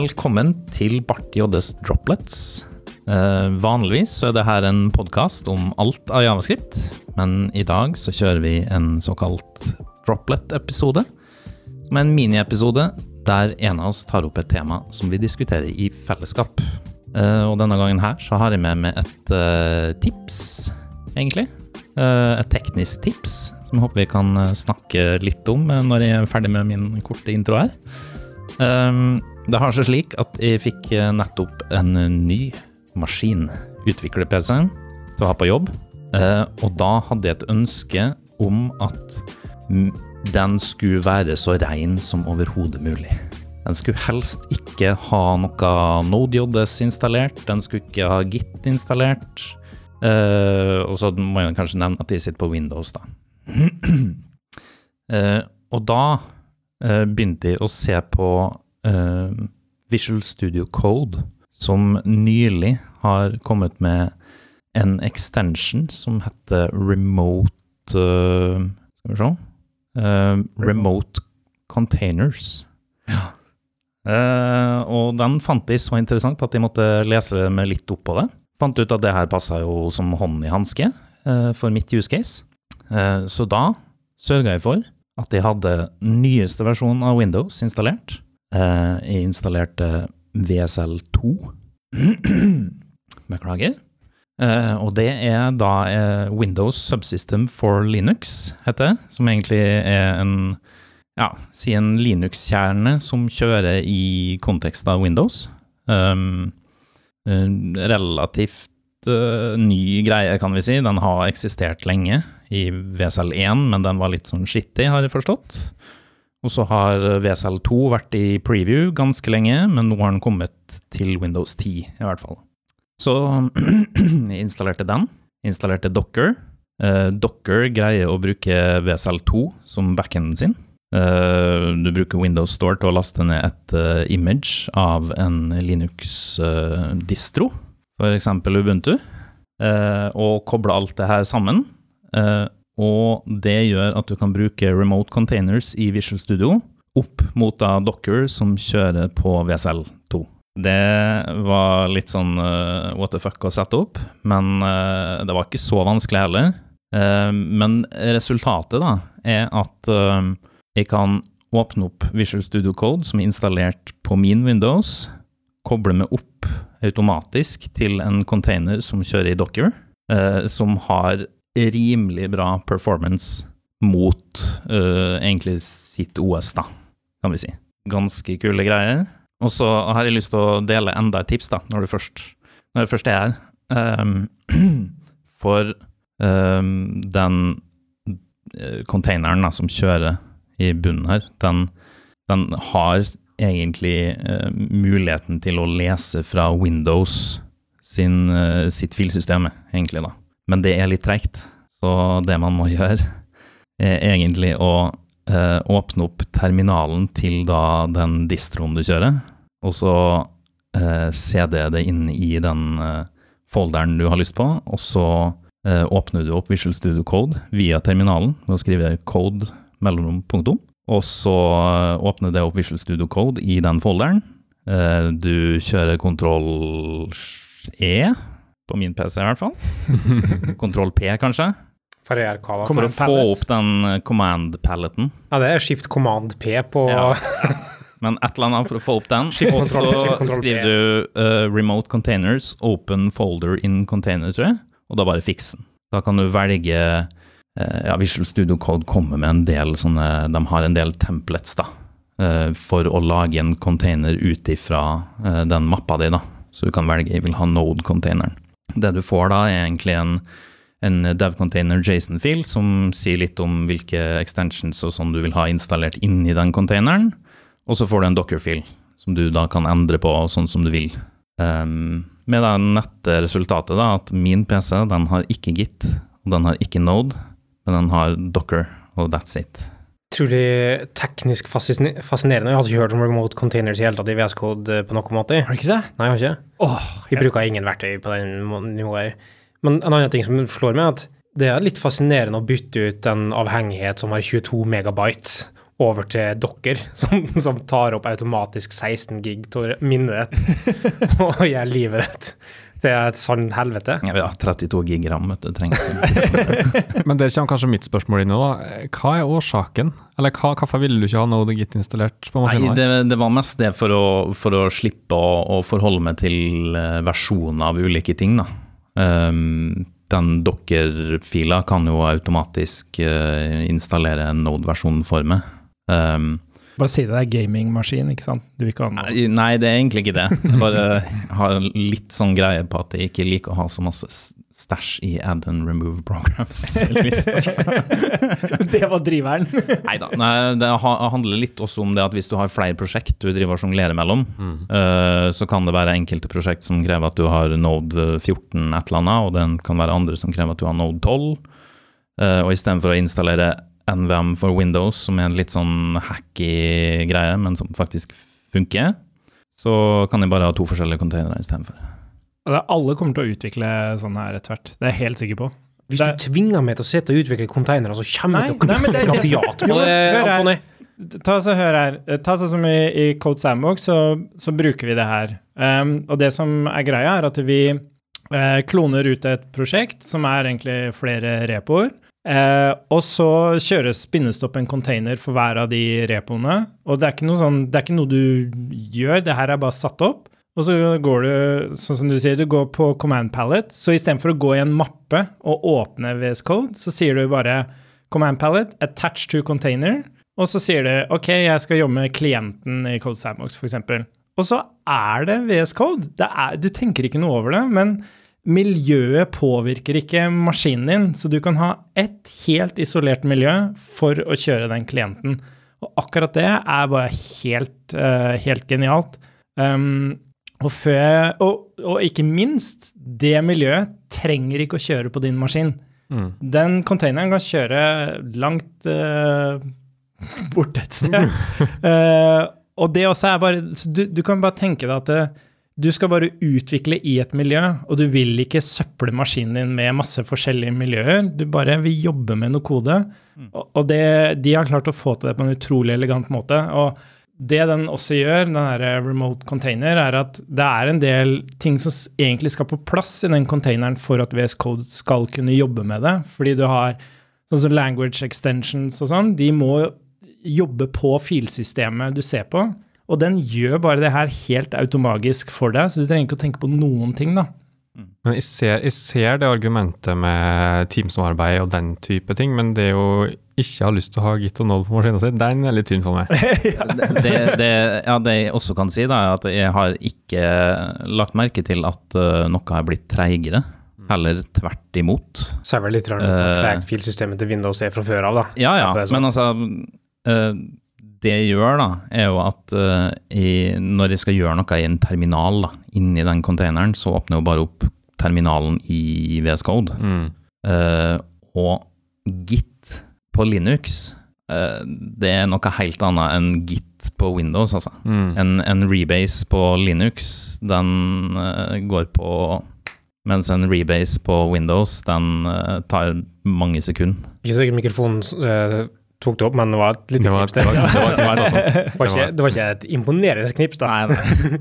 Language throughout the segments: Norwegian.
Velkommen til Bart Joddes Droplets. Eh, vanligvis så er det her en podkast om alt av javascript, men i dag så kjører vi en såkalt droplet-episode. Som er en miniepisode der en av oss tar opp et tema som vi diskuterer i fellesskap. Eh, og denne gangen her så har jeg med meg et eh, tips, egentlig. Eh, et teknisk tips som jeg håper vi kan eh, snakke litt om eh, når jeg er ferdig med min korte intro her. Um, det har seg slik at jeg fikk eh, nettopp en ny maskin, utvikler-PC, til å ha på jobb. Eh, og da hadde jeg et ønske om at den skulle være så ren som overhodet mulig. Den skulle helst ikke ha noe NodeJS installert, den skulle ikke ha Git installert. Eh, og så må jeg kanskje nevne at de sitter på Windows, da. Eh, og da eh, begynte jeg å se på eh, Visual Studio Code, som nylig har kommet med en extension som heter Remote uh, Skal vi se eh, Remote Containers. Ja. og den fant jeg så interessant at jeg måtte lese meg litt opp på det. Fant ut at det her passa jo som hånd i hanske for mitt use case. Så da sørga jeg for at jeg hadde nyeste versjon av Windows installert. Eh, jeg installerte VSL2. Beklager. Eh, og det er da eh, Windows Subsystem for Linux, heter det. Som egentlig er en ja, si en Linux-kjerne som kjører i kontekst av Windows. Um, relativt uh, ny greie, kan vi si. Den har eksistert lenge i VSL1, men den var litt sånn skittig, har jeg forstått. Og så har VSL2 vært i preview ganske lenge, men nå har den kommet til Windows 10, i hvert fall. Så jeg installerte den. Installerte Docker. Eh, Docker greier å bruke VSL2 som backenden sin. Eh, du bruker Windows Store til å laste ned et eh, image av en Linux-distro, uh, f.eks. Ubuntu, og koble alt det her sammen. Og det gjør at du kan bruke remote containers i Visual Studio opp mot da Docker som kjører på VSL2. Det var litt sånn what the fuck å sette opp, men det var ikke så vanskelig heller. men resultatet da er at jeg kan åpne opp Visual Studio Code, som er installert på min Windows, koble meg opp automatisk til en container som kjører i Docker, som har rimelig bra performance mot uh, egentlig sitt OS, da, kan vi si. Ganske kule greier. Og så har jeg lyst til å dele enda et tips, da, når du først, når du først er her. Um, for um, den eh, containeren da, som kjører i bunnen her, den, den har egentlig uh, muligheten til å lese fra Windows sin, uh, sitt filsystem, egentlig, da. Men det er litt treigt, så det man må gjøre, er egentlig å eh, åpne opp terminalen til da den distroen du kjører, og så eh, CD det inn i den eh, folderen du har lyst på, og så eh, åpner du opp Visual Studio Code via terminalen ved å skrive code mellom punktum. Og så eh, åpner det opp Visual Studio Code i den folderen. Eh, du kjører kontroll E, på min PC i hvert fall. Kontroll P, kanskje. Da? For å få opp den eh, command-palleten. Ja, det er skift command P på Ja. Men et eller annet for å få opp den. Og så skriver du uh, remote containers, open folder in container, tror jeg. Og da bare fiks den. Da kan du velge uh, ja, Visual Studio Code kommer med en del sånne De har en del templates, da. uh, For å lage en container ut ifra den mappa di, da. Så du kan velge jeg vil ha Node-containeren. Det du får da, er egentlig en, en dev-container JSON-fil som sier litt om hvilke extensions og sånn du vil ha installert inni den containeren. Og så får du en docker-fil som du da kan endre på sånn som du vil. Um, med det nette resultatet da, at min PC den har ikke Git, og den har ikke Node, men den har Docker, og that's it. Utrolig teknisk fascinerende. Jeg har ikke hørt om remote containers i hele tatt i VS Code på noen måte. Har du ikke det? Nei, jeg har ikke. Åh, Vi bruker ingen verktøy på den nivået. Men en annen ting som slår meg, er at det er litt fascinerende å bytte ut en avhengighet som har 22 megabyte, over til Docker, som, som tar opp automatisk 16 gig av minnet ditt og gjør livet ditt til et sånn helvete. Ja, 32 gig ram, vet du, trengs. Men der kommer kanskje mitt spørsmål inn nå, da. Hva er årsaken? Eller hva, hvorfor ville du ikke ha Node Git installert på Nei, maskinen? det, det var mest det for å, for å slippe å, å forholde meg til eh, versjoner av ulike ting, da. Um, den docker-fila kan jo automatisk eh, installere en Node-versjon for meg. Um, Bare si det, det er gamingmaskin, ikke sant? Du ikke Nei, nei, det er egentlig ikke det. Jeg bare har litt sånn greie på at jeg ikke liker å ha så masse stæsj i add and remove programs. Det var driveren. Neida, Nei det handler litt også om det at hvis du har flere prosjekt du driver og sjonglerer mellom, eh, så kan det være enkelte prosjekt som krever at du har Node 14 et eller annet, og det kan være andre som krever at du har Node 12. Uh, og istedenfor å installere NVM for Windows, som er en litt sånn hacky greie, men som faktisk funker, så kan jeg bare ha to forskjellige containere istedenfor. Alle kommer til å utvikle sånn her etter hvert. Det er jeg helt sikker på. Hvis Det- du tvinger meg til å sitte og utvikle containere, så kommer jeg til å det- klippe på det, hør Ta så Hør her. Ta sånn som i, i Code Sandbox, så, så bruker vi det her. Um, og det som er greia, er at vi uh, kloner ut et prosjekt som er egentlig flere repoer. Eh, og så kjøres opp en container for hver av de repoene. Og det er ikke noe, sånn, det er ikke noe du gjør, det her er bare satt opp. Og så går du, sånn som du sier, du går på command palette. Så istedenfor å gå i en mappe og åpne VS Code, så sier du bare command palette, attach to container. Og så sier du OK, jeg skal jobbe med klienten i Code Sandbox, f.eks. Og så er det VS Code. Det er, du tenker ikke noe over det, men miljøet påvirker ikke maskinen din, så du kan ha ett helt isolert miljø for å kjøre den klienten. Og akkurat det er bare helt, eh, helt genialt. Um, og, før, og, og ikke minst, det miljøet trenger ikke å kjøre på din maskin. Mm. Den containeren kan kjøre langt uh, bort et sted. uh, og det også er bare så du, du kan bare tenke deg at eh, du skal bare utvikle i et miljø, og du vil ikke søple maskinen din med masse forskjellige miljøer. Du bare vil jobbe med noe kode. Og, og det, de har klart å få til det på en utrolig elegant måte. Og det den også gjør, den her remote container, er at det er en del ting som egentlig skal på plass i den containeren for at VS Code skal kunne jobbe med det. Fordi du har sånn som language extensions og sånn, de må jobbe på filsystemet du ser på. Og den gjør bare det her helt automagisk for deg, så du trenger ikke å tenke på noen ting, da. Men jeg ser, jeg ser det argumentet med teamsamarbeid og den type ting, men det å ikke ha lyst til å ha Git og Node på maskinen si, den er litt tynn for meg. det, det, ja, det jeg også kan si, da, er at jeg har ikke lagt merke til at uh, noe er blitt treigere. Heller tvert imot. Så er vel litt rart Eh. hvor tregt filsystemet til Windows er fra før av, da. Ja, ja, sånn. men altså uh, Det jeg gjør, da, er jo at uh, i, når jeg skal gjøre noe i en terminal da, inni den containeren, så åpner jeg jo bare opp terminalen i VS Code. Mm. Uh, og Git på Linux, uh, det er noe helt annet enn Git på Windows, altså. Mm. En, en rebase på Linux, den går på Mens en rebase på Windows, den tar mange sekunder. Ikke sikkert mikrofonen eh, tok det opp, men det var et lite knips. det var, ikke, det var ikke et imponerende knips, da. Nei, nei.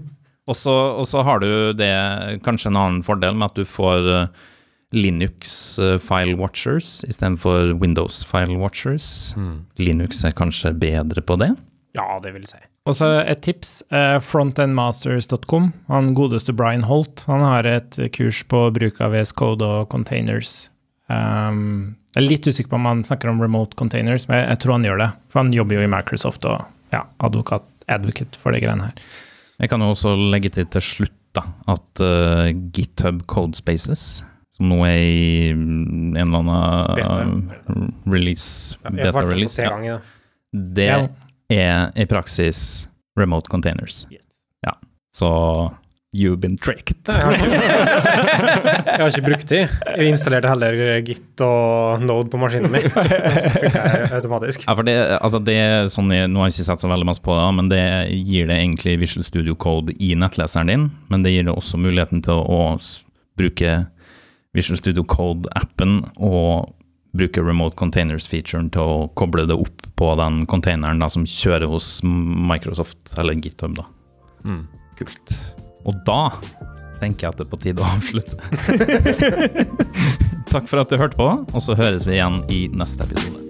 Og så har du det, kanskje en annen fordel med at du får eh, Linux eh, file watchers istedenfor Windows file watchers. mm. Linux er kanskje bedre på det. Ja, det vil jeg si. Og så et tips. eh, Frontendmasters.com. Han godeste Brian Holt han har et kurs på bruk av VS Code og containers. Um, jeg er litt usikker på om han snakker om remote containers, men jeg, tror han gjør det. For han jobber jo i Microsoft og ja, advokat, advocate for de greiene her. Jeg kan jo også legge til til slutt da, at uh, GitHub Codespaces, som nå er i en eller annen uh, release, beta-release, ja. det er i praksis remote containers. Ja, så you've been tricked. Jeg har ikke, brukt de. Jeg installerte heller Git og Node på maskinen min. Så funka jeg automatisk. Ja, for det, altså det sånn, jeg, Nå har jeg ikke sett så veldig masse på det, men det gir det egentlig Visual Studio Code i nettleseren din, men det gir det også muligheten til å, å bruke Visual Studio Code-appen og bruke remote containers-featuren til å koble det opp på den containeren da, som kjører hos Microsoft, eller GitHub. da. Mm. Kult. Og da tenker jeg at det er på tide å avslutte. Takk for at du hørte på, og så høres vi igjen i neste episode.